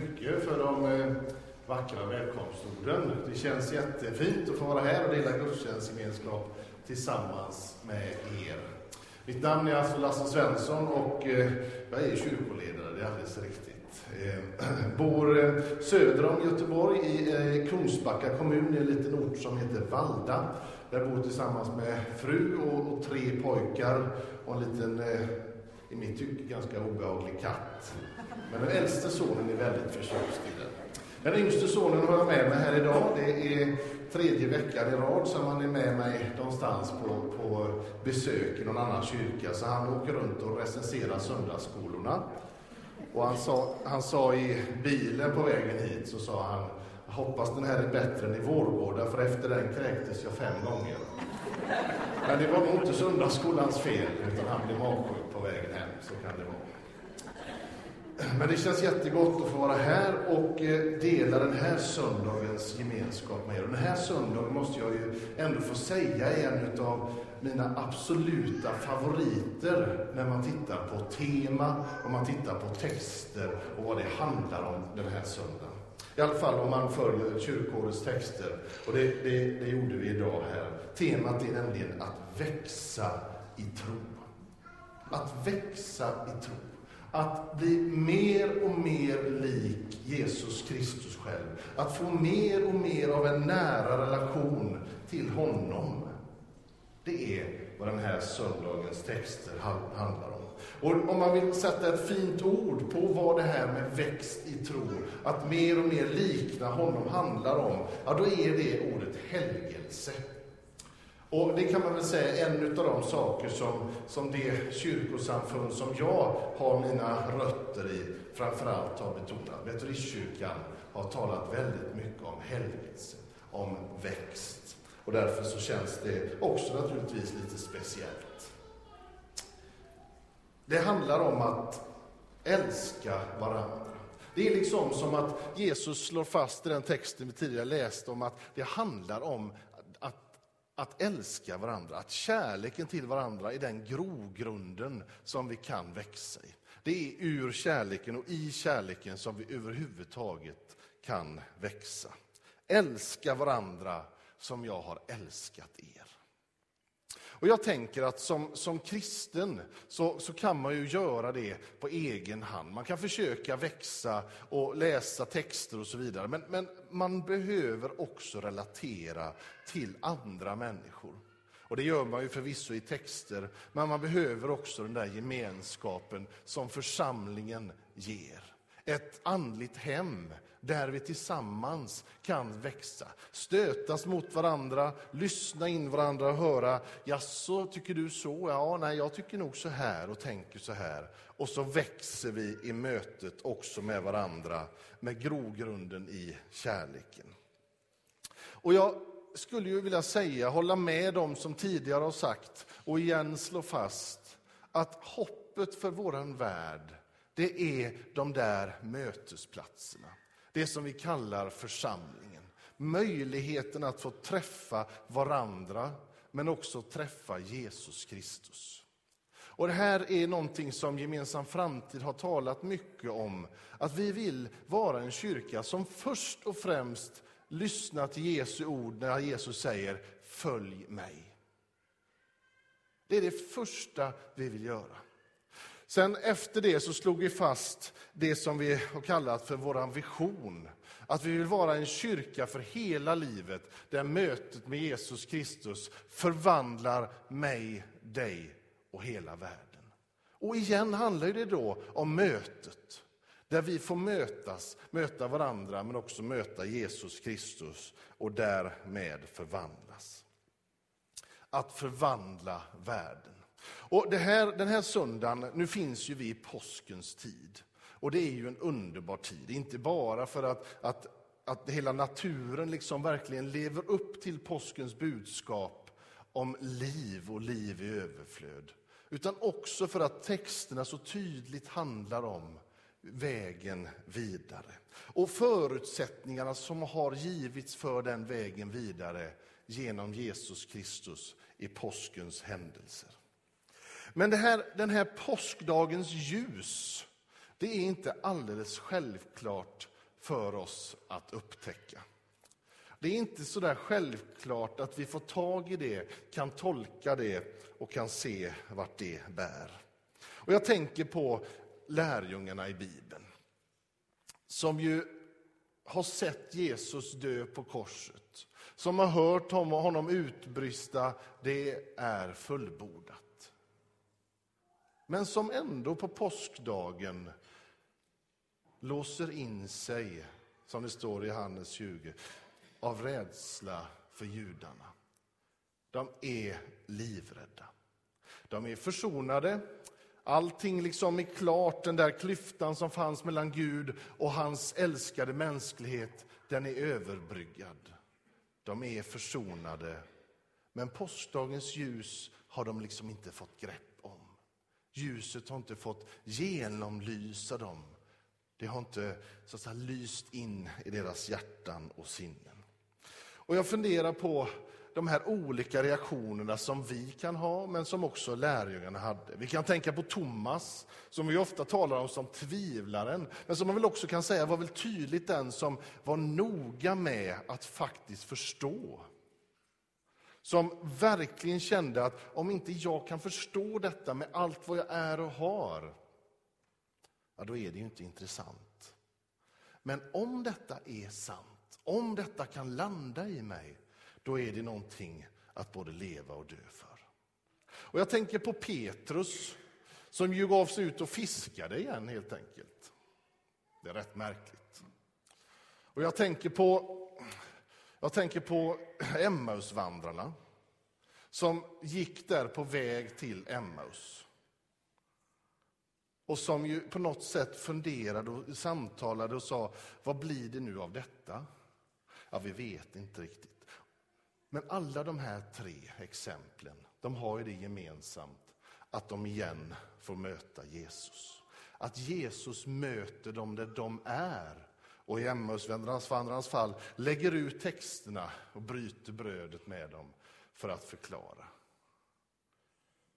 mycket för de eh, vackra välkomstorden. Det känns jättefint att få vara här och dela gudstjänstgemenskap tillsammans med er. Mitt namn är alltså Lasse Svensson och eh, jag är kyrkoledare, det är alldeles riktigt. Eh, bor söder om Göteborg i Kungsbacka kommun, i en liten ort som heter Valda. Där jag bor tillsammans med fru och tre pojkar och en liten, i mitt tycke, ganska obehaglig katt. Men den äldste sonen är väldigt förtjust i den. Den yngste sonen har jag med mig här idag. Det är tredje veckan i rad som han är med mig någonstans på, på besök i någon annan kyrka. Så han åker runt och recenserar söndagsskolorna. Och han sa, han sa i bilen på vägen hit, så sa han, jag hoppas den här är bättre än i Vårgårda, för efter den kräktes jag fem gånger. Men det var nog inte söndagsskolans fel, utan han blev magsjuk på vägen hem. Så kan det vara. Men det känns jättegott att få vara här och eh, dela den här söndagens gemenskap med er. Och den här söndagen måste jag ju ändå få säga är en av mina absoluta favoriter när man tittar på tema, och man tittar på texter och vad det handlar om den här söndagen. I alla fall om man följer kyrkårets texter. Och det, det, det gjorde vi idag här. Temat är nämligen att växa i tro. Att växa i tro att bli mer och mer lik Jesus Kristus själv. Att få mer och mer av en nära relation till honom. Det är vad den här söndagens texter handlar om. Och om man vill sätta ett fint ord på vad det här med växt i tro, att mer och mer likna honom handlar om, ja då är det ordet helgelse. Och det kan man väl säga är en av de saker som, som det kyrkosamfund som jag har mina rötter i framförallt har betonat. Metodistkyrkan har talat väldigt mycket om helgelse, om växt. Och därför så känns det också naturligtvis lite speciellt. Det handlar om att älska varandra. Det är liksom som att Jesus slår fast i den texten vi tidigare läste om att det handlar om att älska varandra, att kärleken till varandra är den grogrunden som vi kan växa i. Det är ur kärleken och i kärleken som vi överhuvudtaget kan växa. Älska varandra som jag har älskat er. Och jag tänker att som, som kristen så, så kan man ju göra det på egen hand. Man kan försöka växa och läsa texter och så vidare. Men, men man behöver också relatera till andra människor. Och det gör man ju förvisso i texter, men man behöver också den där gemenskapen som församlingen ger. Ett andligt hem där vi tillsammans kan växa. Stötas mot varandra, lyssna in varandra och höra, jaså, tycker du så? Ja, nej, jag tycker nog så här och tänker så här. Och så växer vi i mötet också med varandra, med grogrunden i kärleken. Och jag skulle ju vilja säga, hålla med dem som tidigare har sagt och igen slå fast att hoppet för våran värld, det är de där mötesplatserna. Det som vi kallar församlingen. Möjligheten att få träffa varandra, men också träffa Jesus Kristus. Och Det här är någonting som Gemensam framtid har talat mycket om. Att vi vill vara en kyrka som först och främst lyssnar till Jesu ord när Jesus säger följ mig. Det är det första vi vill göra. Sen efter det så slog vi fast det som vi har kallat för vår vision. Att vi vill vara en kyrka för hela livet, där mötet med Jesus Kristus förvandlar mig, dig och hela världen. Och igen handlar det då om mötet, där vi får mötas, möta varandra, men också möta Jesus Kristus och därmed förvandlas. Att förvandla världen. Och det här, den här söndagen, nu finns ju vi i påskens tid. Och det är ju en underbar tid, inte bara för att, att, att hela naturen liksom verkligen lever upp till påskens budskap om liv och liv i överflöd. Utan också för att texterna så tydligt handlar om vägen vidare. Och förutsättningarna som har givits för den vägen vidare genom Jesus Kristus i påskens händelser. Men det här, den här påskdagens ljus Det är inte alldeles självklart för oss att upptäcka. Det är inte så där självklart att vi får tag i det, kan tolka det och kan se vart det bär. Och jag tänker på lärjungarna i Bibeln som ju har sett Jesus dö på korset, som har hört honom utbrista det är fullbordat. Men som ändå på påskdagen låser in sig, som det står i Johannes 20, av rädsla för judarna. De är livrädda. De är försonade. Allting liksom är klart, den där klyftan som fanns mellan Gud och hans älskade mänsklighet, den är överbryggad. De är försonade. Men påskdagens ljus har de liksom inte fått grepp om. Ljuset har inte fått genomlysa dem. Det har inte så att säga, lyst in i deras hjärtan och sinnen. Och jag funderar på de här olika reaktionerna som vi kan ha, men som också lärjungarna hade. Vi kan tänka på Thomas, som vi ofta talar om som tvivlaren, men som man väl också kan säga var väl tydligt den som var noga med att faktiskt förstå. Som verkligen kände att om inte jag kan förstå detta med allt vad jag är och har, ja, då är det ju inte intressant. Men om detta är sant, om detta kan landa i mig, då är det någonting att både leva och dö för. Och jag tänker på Petrus, som ju gav sig ut och fiskade igen helt enkelt. Det är rätt märkligt. Och jag tänker på, jag tänker på Emmausvandrarna som gick där på väg till Emmaus. Och som ju på något sätt funderade och samtalade och sa, vad blir det nu av detta? Ja, vi vet inte riktigt. Men alla de här tre exemplen, de har ju det gemensamt att de igen får möta Jesus. Att Jesus möter dem där de är. Och i Emmausvandrarnas fall lägger ut texterna och bryter brödet med dem för att förklara.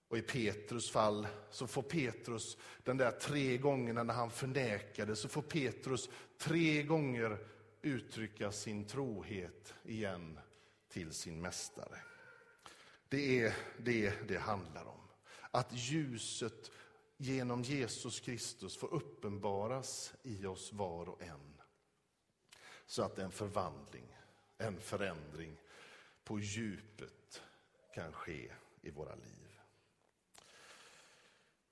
Och i Petrus fall så får Petrus, den där tre gångerna när han förnekade, så får Petrus tre gånger uttrycka sin trohet igen till sin mästare. Det är det det handlar om. Att ljuset genom Jesus Kristus får uppenbaras i oss var och en. Så att en förvandling, en förändring på djupet kan ske i våra liv.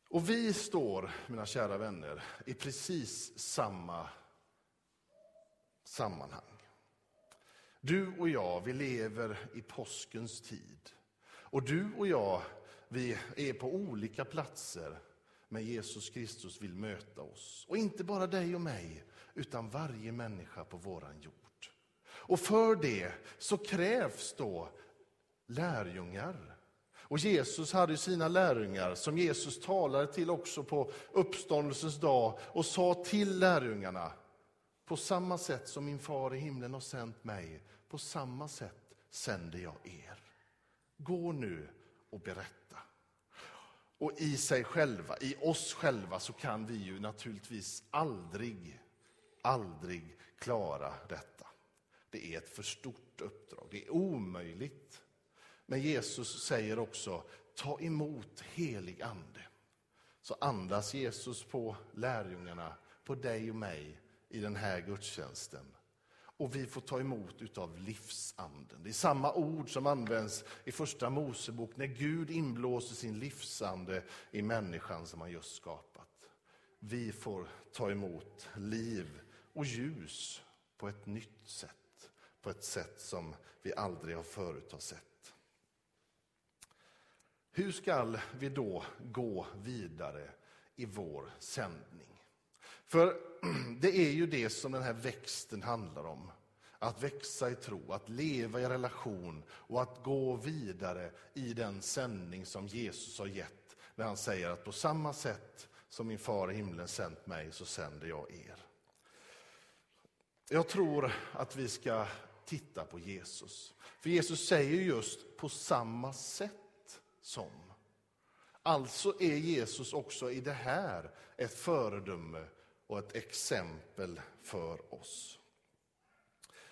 Och vi står, mina kära vänner, i precis samma sammanhang. Du och jag, vi lever i påskens tid. Och du och jag, vi är på olika platser, men Jesus Kristus vill möta oss. Och inte bara dig och mig, utan varje människa på våran jord. Och för det så krävs då lärjungar. Och Jesus hade sina lärjungar som Jesus talade till också på uppståndelsens dag och sa till lärjungarna, på samma sätt som min far i himlen har sänt mig, på samma sätt sänder jag er. Gå nu och berätta. Och i sig själva, i oss själva, så kan vi ju naturligtvis aldrig, aldrig klara detta. Det är ett för stort uppdrag, det är omöjligt. Men Jesus säger också, ta emot helig ande. Så andas Jesus på lärjungarna, på dig och mig i den här gudstjänsten. Och vi får ta emot utav livsanden. Det är samma ord som används i första Mosebok när Gud inblåser sin livsande i människan som han just skapat. Vi får ta emot liv och ljus på ett nytt sätt. På ett sätt som vi aldrig har förut har sett. Hur ska vi då gå vidare i vår sändning? För det är ju det som den här växten handlar om. Att växa i tro, att leva i relation och att gå vidare i den sändning som Jesus har gett. När han säger att på samma sätt som min far i himlen sänt mig så sänder jag er. Jag tror att vi ska titta på Jesus. För Jesus säger just på samma sätt som. Alltså är Jesus också i det här ett föredöme och ett exempel för oss.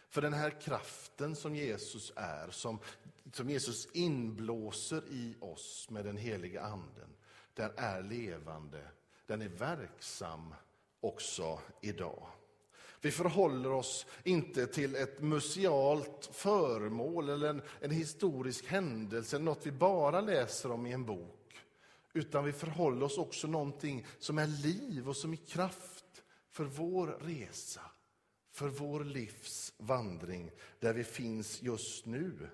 För den här kraften som Jesus är, som, som Jesus inblåser i oss med den heliga anden, den är levande, den är verksam också idag. Vi förhåller oss inte till ett musealt föremål eller en, en historisk händelse, något vi bara läser om i en bok. Utan vi förhåller oss också någonting som är liv och som är kraft för vår resa, för vår livs vandring där vi finns just nu.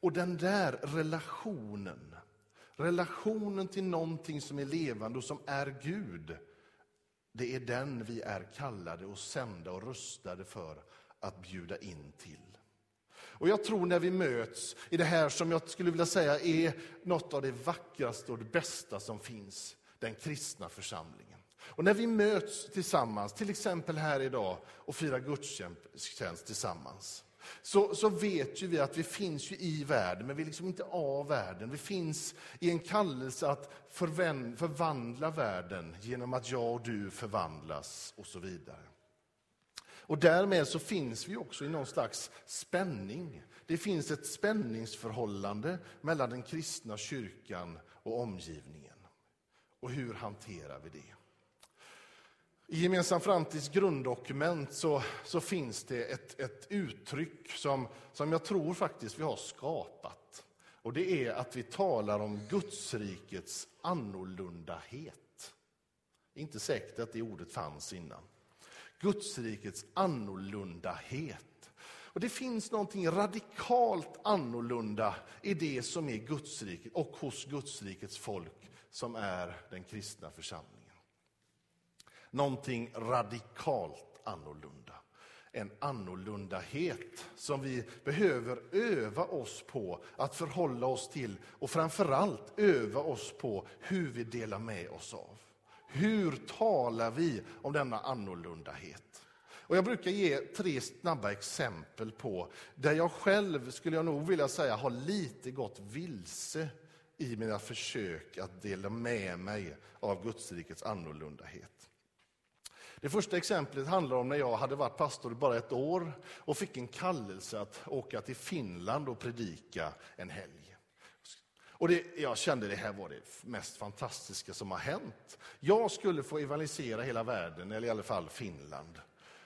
Och den där relationen, relationen till någonting som är levande och som är Gud, det är den vi är kallade och sända och rustade för att bjuda in till. Och jag tror när vi möts i det här som jag skulle vilja säga är något av det vackraste och det bästa som finns, den kristna församlingen. Och när vi möts tillsammans, till exempel här idag och firar gudstjänst tillsammans, så, så vet ju vi att vi finns ju i världen, men vi är liksom inte av världen. Vi finns i en kallelse att förvän, förvandla världen genom att jag och du förvandlas och så vidare. Och därmed så finns vi också i någon slags spänning. Det finns ett spänningsförhållande mellan den kristna kyrkan och omgivningen. Och hur hanterar vi det? I Gemensam framtids grunddokument så, så finns det ett, ett uttryck som, som jag tror faktiskt vi har skapat. Och det är att vi talar om Gudsrikets annorlundahet. Det är inte säkert att det ordet fanns innan. Gudsrikets annorlundahet. Och det finns någonting radikalt annorlunda i det som är Gudsriket och hos Gudsrikets folk som är den kristna församlingen någonting radikalt annorlunda. En annorlundahet som vi behöver öva oss på att förhålla oss till och framförallt öva oss på hur vi delar med oss av. Hur talar vi om denna annorlundahet? Och jag brukar ge tre snabba exempel på där jag själv, skulle jag nog vilja säga, har lite gått vilse i mina försök att dela med mig av Gudsrikets annorlundahet. Det första exemplet handlar om när jag hade varit pastor i bara ett år och fick en kallelse att åka till Finland och predika en helg. Och det, jag kände det här var det mest fantastiska som har hänt. Jag skulle få evangelisera hela världen, eller i alla fall Finland.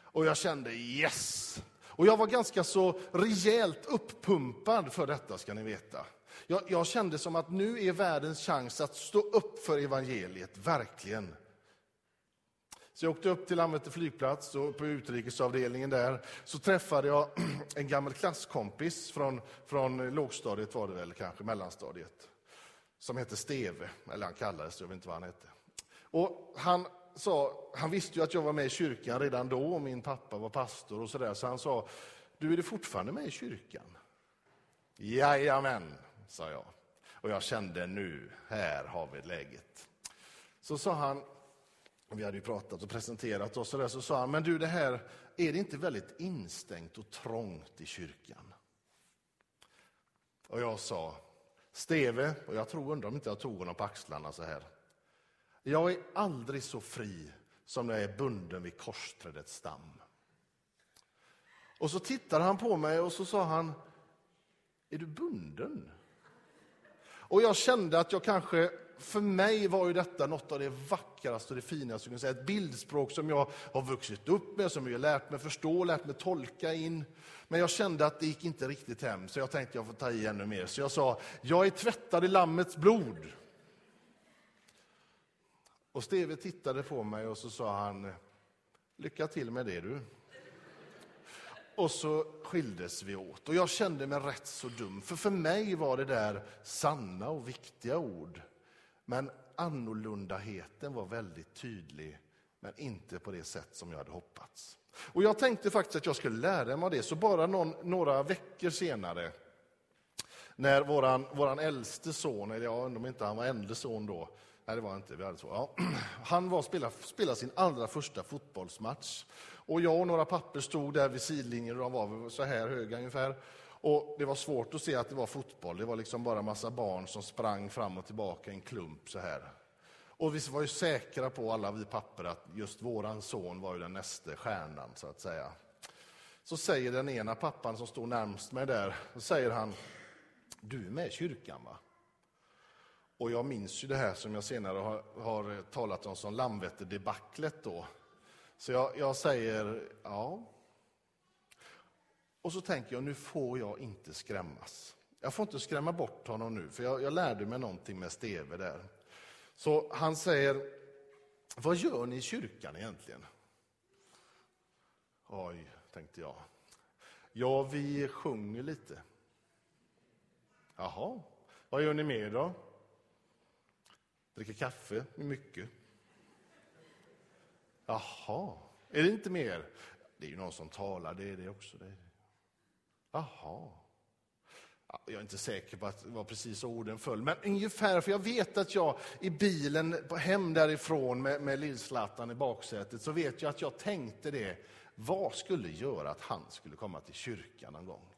Och jag kände yes! Och jag var ganska så rejält uppumpad för detta, ska ni veta. Jag, jag kände som att nu är världens chans att stå upp för evangeliet, verkligen. Så jag åkte upp till Landvetter flygplats och på utrikesavdelningen där så träffade jag en gammal klasskompis från, från lågstadiet var det väl, kanske mellanstadiet, som hette Steve, eller han kallades jag vet inte vad han hette. Och han, sa, han visste ju att jag var med i kyrkan redan då och min pappa var pastor och sådär, så han sa, du är du fortfarande med i kyrkan? Jajamän, sa jag. Och jag kände nu, här har vi läget. Så sa han, vi hade ju pratat och presenterat oss och där, så sa han, men du det här, är det inte väldigt instängt och trångt i kyrkan? Och jag sa, Steve, och jag tror undrar om inte jag tog honom på axlarna så här. Jag är aldrig så fri som när jag är bunden vid korsträdets stam. Och så tittade han på mig och så sa han, är du bunden? Och jag kände att jag kanske för mig var ju detta något av det vackraste och det finaste. Jag säga. Ett bildspråk som jag har vuxit upp med, som jag har lärt mig förstå, lärt mig tolka in. Men jag kände att det gick inte riktigt hem, så jag tänkte jag får ta i ännu mer. Så jag sa, jag är tvättad i Lammets blod. Och Steve tittade på mig och så sa han, lycka till med det du. Och så skildes vi åt. Och jag kände mig rätt så dum, för för mig var det där sanna och viktiga ord. Men annorlundaheten var väldigt tydlig, men inte på det sätt som jag hade hoppats. Och jag tänkte faktiskt att jag skulle lära mig det, så bara någon, några veckor senare när våran, våran äldste son, eller jag undrar om inte han var äldre son då, nej det var inte, vi hade så, ja. han var spelade, spelade sin allra första fotbollsmatch. Och jag och några papper stod där vid sidlinjen, och de var så här höga ungefär. Och Det var svårt att se att det var fotboll. Det var liksom bara massa barn som sprang fram och tillbaka i en klump så här. Och vi var ju säkra på, alla vi papper, att just våran son var ju den nästa stjärnan, så att säga. Så säger den ena pappan som står närmst mig där, så säger han, du är med i kyrkan va? Och jag minns ju det här som jag senare har, har talat om som Landvetterdebaclet då. Så jag, jag säger ja. Och så tänker jag, nu får jag inte skrämmas. Jag får inte skrämma bort honom nu, för jag, jag lärde mig någonting med Steve där. Så han säger, vad gör ni i kyrkan egentligen? Oj, tänkte jag. Ja, vi sjunger lite. Jaha, vad gör ni mer då? Dricker kaffe mycket. Jaha, är det inte mer? Det är ju någon som talar, det är det också. Det. Jaha. Jag är inte säker på att det var precis orden föll, men ungefär, för jag vet att jag i bilen på hem därifrån med, med Lill-Zlatan i baksätet, så vet jag att jag tänkte det, vad skulle göra att han skulle komma till kyrkan någon gång?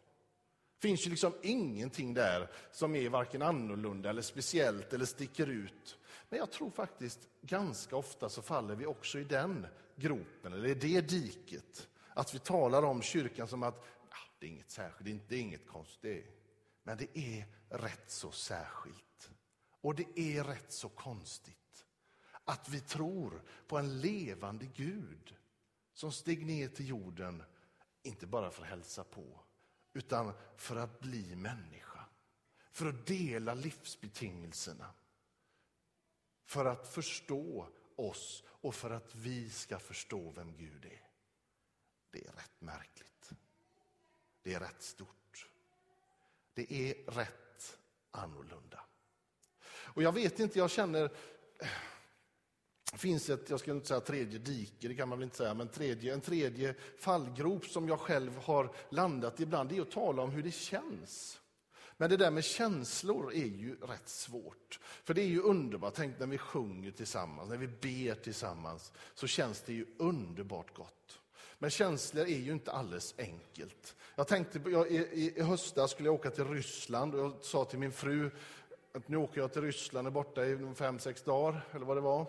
Det finns ju liksom ingenting där som är varken annorlunda eller speciellt eller sticker ut. Men jag tror faktiskt ganska ofta så faller vi också i den gropen, eller i det diket. Att vi talar om kyrkan som att det är inget särskilt, det är inget konstigt. Men det är rätt så särskilt. Och det är rätt så konstigt att vi tror på en levande Gud som steg ner till jorden, inte bara för att hälsa på, utan för att bli människa. För att dela livsbetingelserna. För att förstå oss och för att vi ska förstå vem Gud är. Det är rätt märkligt. Det är rätt stort. Det är rätt annorlunda. Och jag vet inte, jag känner... Det finns ett, jag ska inte säga tredje dike, det kan man väl inte säga, men tredje, en tredje fallgrop som jag själv har landat ibland, det är att tala om hur det känns. Men det där med känslor är ju rätt svårt. För det är ju underbart, tänk när vi sjunger tillsammans, när vi ber tillsammans, så känns det ju underbart gott. Men känslor är ju inte alldeles enkelt. Jag tänkte, jag, i, i höstas skulle jag åka till Ryssland och jag sa till min fru att nu åker jag till Ryssland, är borta i fem, sex dagar, eller vad det var.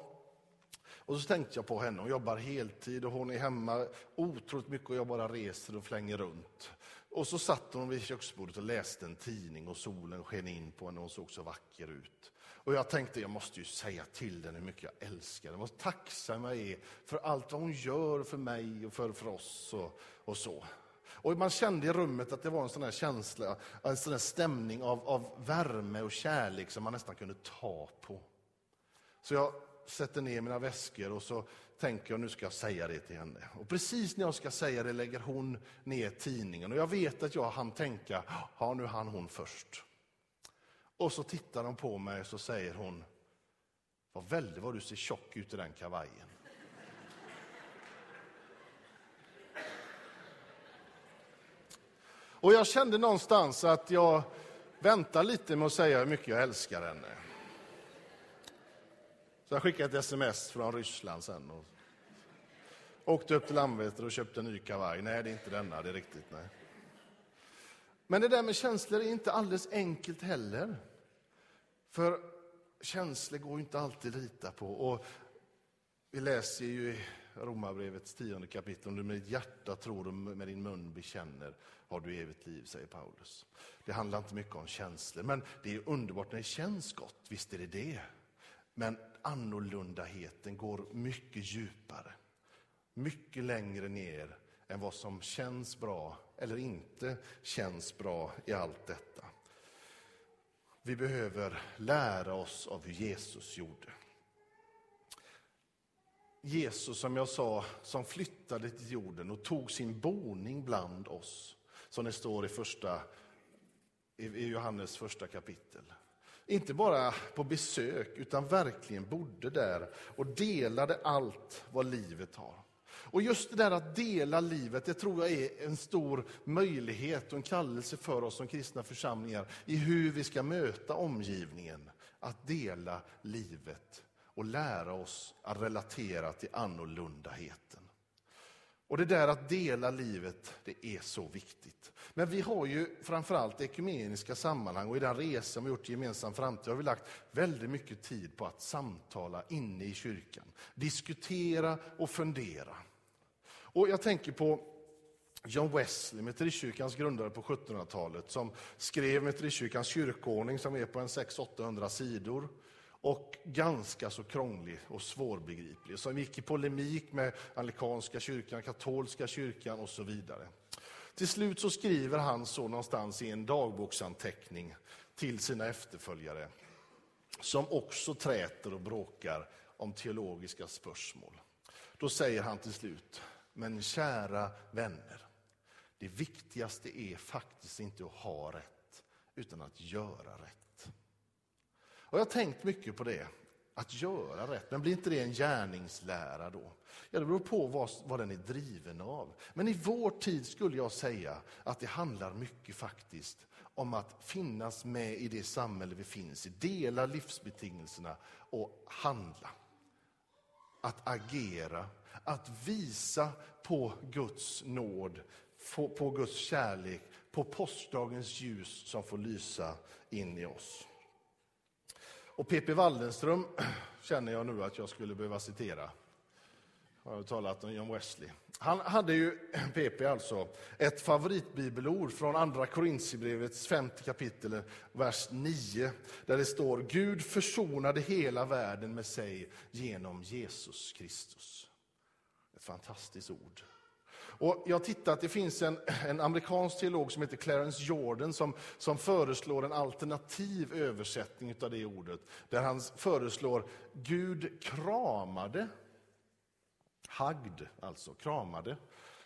Och så tänkte jag på henne, hon jobbar heltid och hon är hemma otroligt mycket och jag bara reser och flänger runt. Och så satt hon vid köksbordet och läste en tidning och solen sken in på henne och hon såg så vacker ut. Och jag tänkte, jag måste ju säga till den hur mycket jag älskar den. vad tacksam jag är för allt vad hon gör för mig och för, för oss och, och så. Och man kände i rummet att det var en sån här känsla, en sån här stämning av, av värme och kärlek som man nästan kunde ta på. Så jag sätter ner mina väskor och så tänker jag nu ska jag säga det till henne. Och precis när jag ska säga det lägger hon ner tidningen och jag vet att jag hann tänka, ja nu hann hon först. Och så tittar hon på mig och så säger hon, vad väldigt vad du ser tjock ut i den kavajen. Och jag kände någonstans att jag väntar lite med att säga hur mycket jag älskar henne. Så jag skickade ett sms från Ryssland sen. Och åkte upp till Landvetter och köpte en ny kavaj. Nej, det är inte denna, det är riktigt. Nej. Men det där med känslor är inte alldeles enkelt heller. För känslor går inte alltid att lita på. Och vi läser ju i Romarbrevets tionde kapitel, om du med ditt hjärta tror och med din mun bekänner har du evigt liv, säger Paulus. Det handlar inte mycket om känslor, men det är underbart när det känns gott, visst är det det. Men annorlundaheten går mycket djupare, mycket längre ner än vad som känns bra eller inte känns bra i allt detta. Vi behöver lära oss av hur Jesus gjorde. Jesus, som jag sa, som flyttade till jorden och tog sin boning bland oss, som det står i, första, i Johannes första kapitel. Inte bara på besök, utan verkligen bodde där och delade allt vad livet har. Och just det där att dela livet, det tror jag är en stor möjlighet och en kallelse för oss som kristna församlingar i hur vi ska möta omgivningen. Att dela livet och lära oss att relatera till annorlundaheten. Och det där att dela livet, det är så viktigt. Men vi har ju framförallt ekumeniska sammanhang och i den resa vi gjort gemensam framtid har vi lagt väldigt mycket tid på att samtala inne i kyrkan. Diskutera och fundera. Och jag tänker på John Wesley, Metodistkyrkans grundare på 1700-talet, som skrev Metodistkyrkans kyrkoordning som är på en 600-800 sidor och ganska så krånglig och svårbegriplig, som gick i polemik med anglikanska kyrkan, katolska kyrkan och så vidare. Till slut så skriver han så någonstans i en dagboksanteckning till sina efterföljare, som också träter och bråkar om teologiska spörsmål. Då säger han till slut, men kära vänner, det viktigaste är faktiskt inte att ha rätt, utan att göra rätt. Och jag har tänkt mycket på det, att göra rätt. Men blir inte det en gärningslära då? Ja, det beror på vad, vad den är driven av. Men i vår tid skulle jag säga att det handlar mycket faktiskt om att finnas med i det samhälle vi finns i, dela livsbetingelserna och handla. Att agera, att visa på Guds nåd, på Guds kärlek, på påskdagens ljus som får lysa in i oss. Och P.P. Waldenström känner jag nu att jag skulle behöva citera. Jag har talat om John Wesley. Han hade ju, PP alltså, ett favoritbibelord från Andra Korintierbrevets femte kapitel, vers 9, där det står Gud försonade hela världen med sig genom Jesus Kristus. Fantastiskt ord. Och jag tittat, det finns en, en amerikansk teolog som heter Clarence Jordan som, som föreslår en alternativ översättning av det ordet. Där han föreslår Gud kramade, hagd alltså, kramade,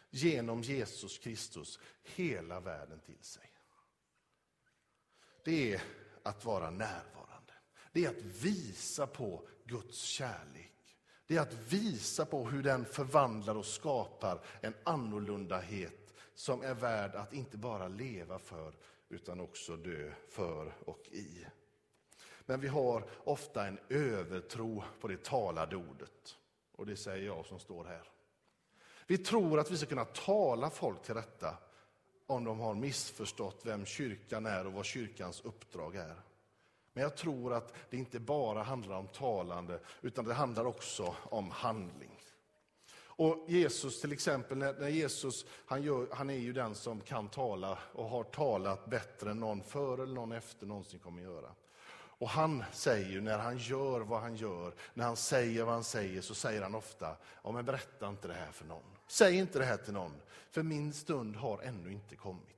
genom Jesus Kristus hela världen till sig. Det är att vara närvarande. Det är att visa på Guds kärlek det är att visa på hur den förvandlar och skapar en annorlundahet som är värd att inte bara leva för, utan också dö för och i. Men vi har ofta en övertro på det talade ordet. Och det säger jag som står här. Vi tror att vi ska kunna tala folk till rätta om de har missförstått vem kyrkan är och vad kyrkans uppdrag är. Men jag tror att det inte bara handlar om talande, utan det handlar också om handling. Och Jesus till exempel, när Jesus, han, gör, han är ju den som kan tala och har talat bättre än någon före eller någon efter någonsin kommer göra. Och han säger ju, när han gör vad han gör, när han säger vad han säger, så säger han ofta, ja men berätta inte det här för någon. Säg inte det här till någon, för min stund har ännu inte kommit.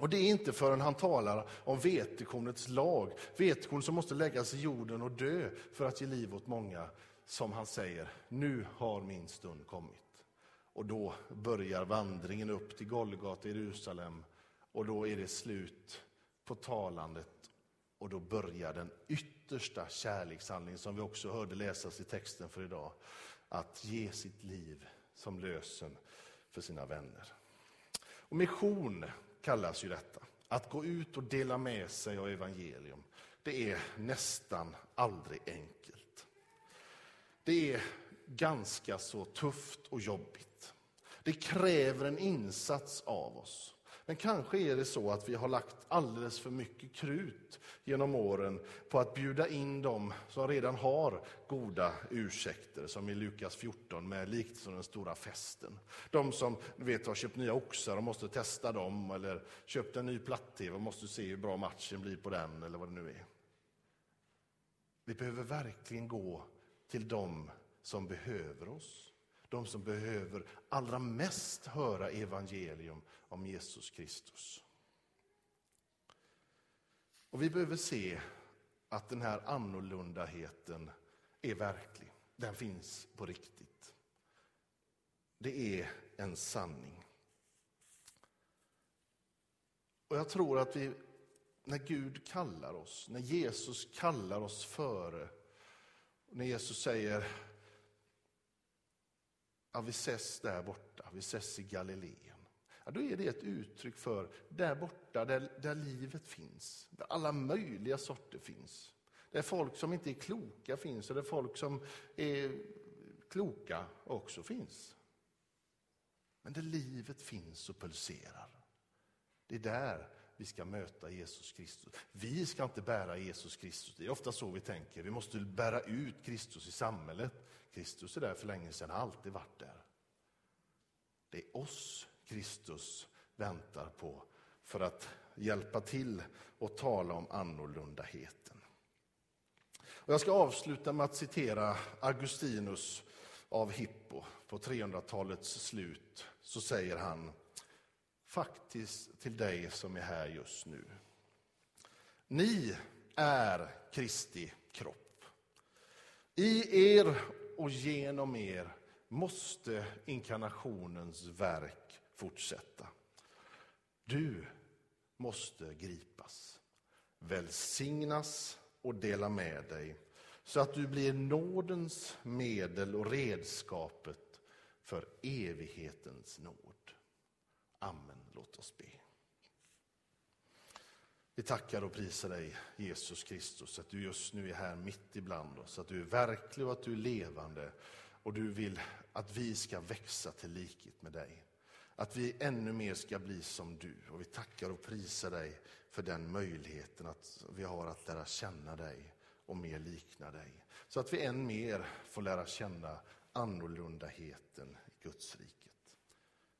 Och det är inte förrän han talar om vetekornets lag, vetekorn som måste läggas i jorden och dö för att ge liv åt många, som han säger, nu har min stund kommit. Och då börjar vandringen upp till Golgata i Jerusalem och då är det slut på talandet och då börjar den yttersta kärlekshandling som vi också hörde läsas i texten för idag, att ge sitt liv som lösen för sina vänner. Och mission, kallas ju detta. Att gå ut och dela med sig av evangelium, det är nästan aldrig enkelt. Det är ganska så tufft och jobbigt. Det kräver en insats av oss. Men kanske är det så att vi har lagt alldeles för mycket krut genom åren på att bjuda in dem som redan har goda ursäkter, som i Lukas 14 med likt som den stora festen. De som vet, har köpt nya oxar och måste testa dem, eller köpt en ny platt-tv och måste se hur bra matchen blir på den, eller vad det nu är. Vi behöver verkligen gå till dem som behöver oss de som behöver allra mest höra evangelium om Jesus Kristus. Och vi behöver se att den här annorlundaheten är verklig. Den finns på riktigt. Det är en sanning. Och jag tror att vi, när Gud kallar oss, när Jesus kallar oss före, när Jesus säger Ja, vi ses där borta, vi ses i Galileen. Ja, då är det ett uttryck för där borta, där, där livet finns. Där alla möjliga sorter finns. Där folk som inte är kloka finns och där folk som är kloka också finns. Men där livet finns och pulserar. Det är där vi ska möta Jesus Kristus. Vi ska inte bära Jesus Kristus. Det är ofta så vi tänker. Vi måste bära ut Kristus i samhället. Kristus är där för länge sedan, har alltid varit där. Det är oss Kristus väntar på för att hjälpa till och tala om annorlundaheten. Och jag ska avsluta med att citera Augustinus av Hippo på 300-talets slut. Så säger han faktiskt till dig som är här just nu. Ni är Kristi kropp. I er och genom er måste inkarnationens verk fortsätta. Du måste gripas, välsignas och dela med dig så att du blir nådens medel och redskapet för evighetens nåd. Amen. Låt oss be. Vi tackar och prisar dig, Jesus Kristus, att du just nu är här mitt ibland oss, att du är verklig och att du är levande och du vill att vi ska växa till likhet med dig. Att vi ännu mer ska bli som du. Och vi tackar och prisar dig för den möjligheten att vi har att lära känna dig och mer likna dig. Så att vi än mer får lära känna annorlundaheten i Guds riket.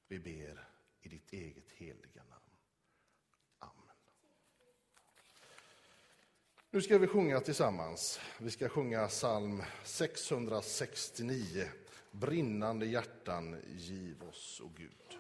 Vi ber i ditt eget heliga namn. Amen. Nu ska vi sjunga tillsammans. Vi ska sjunga psalm 669. Brinnande hjärtan, giv oss, o Gud.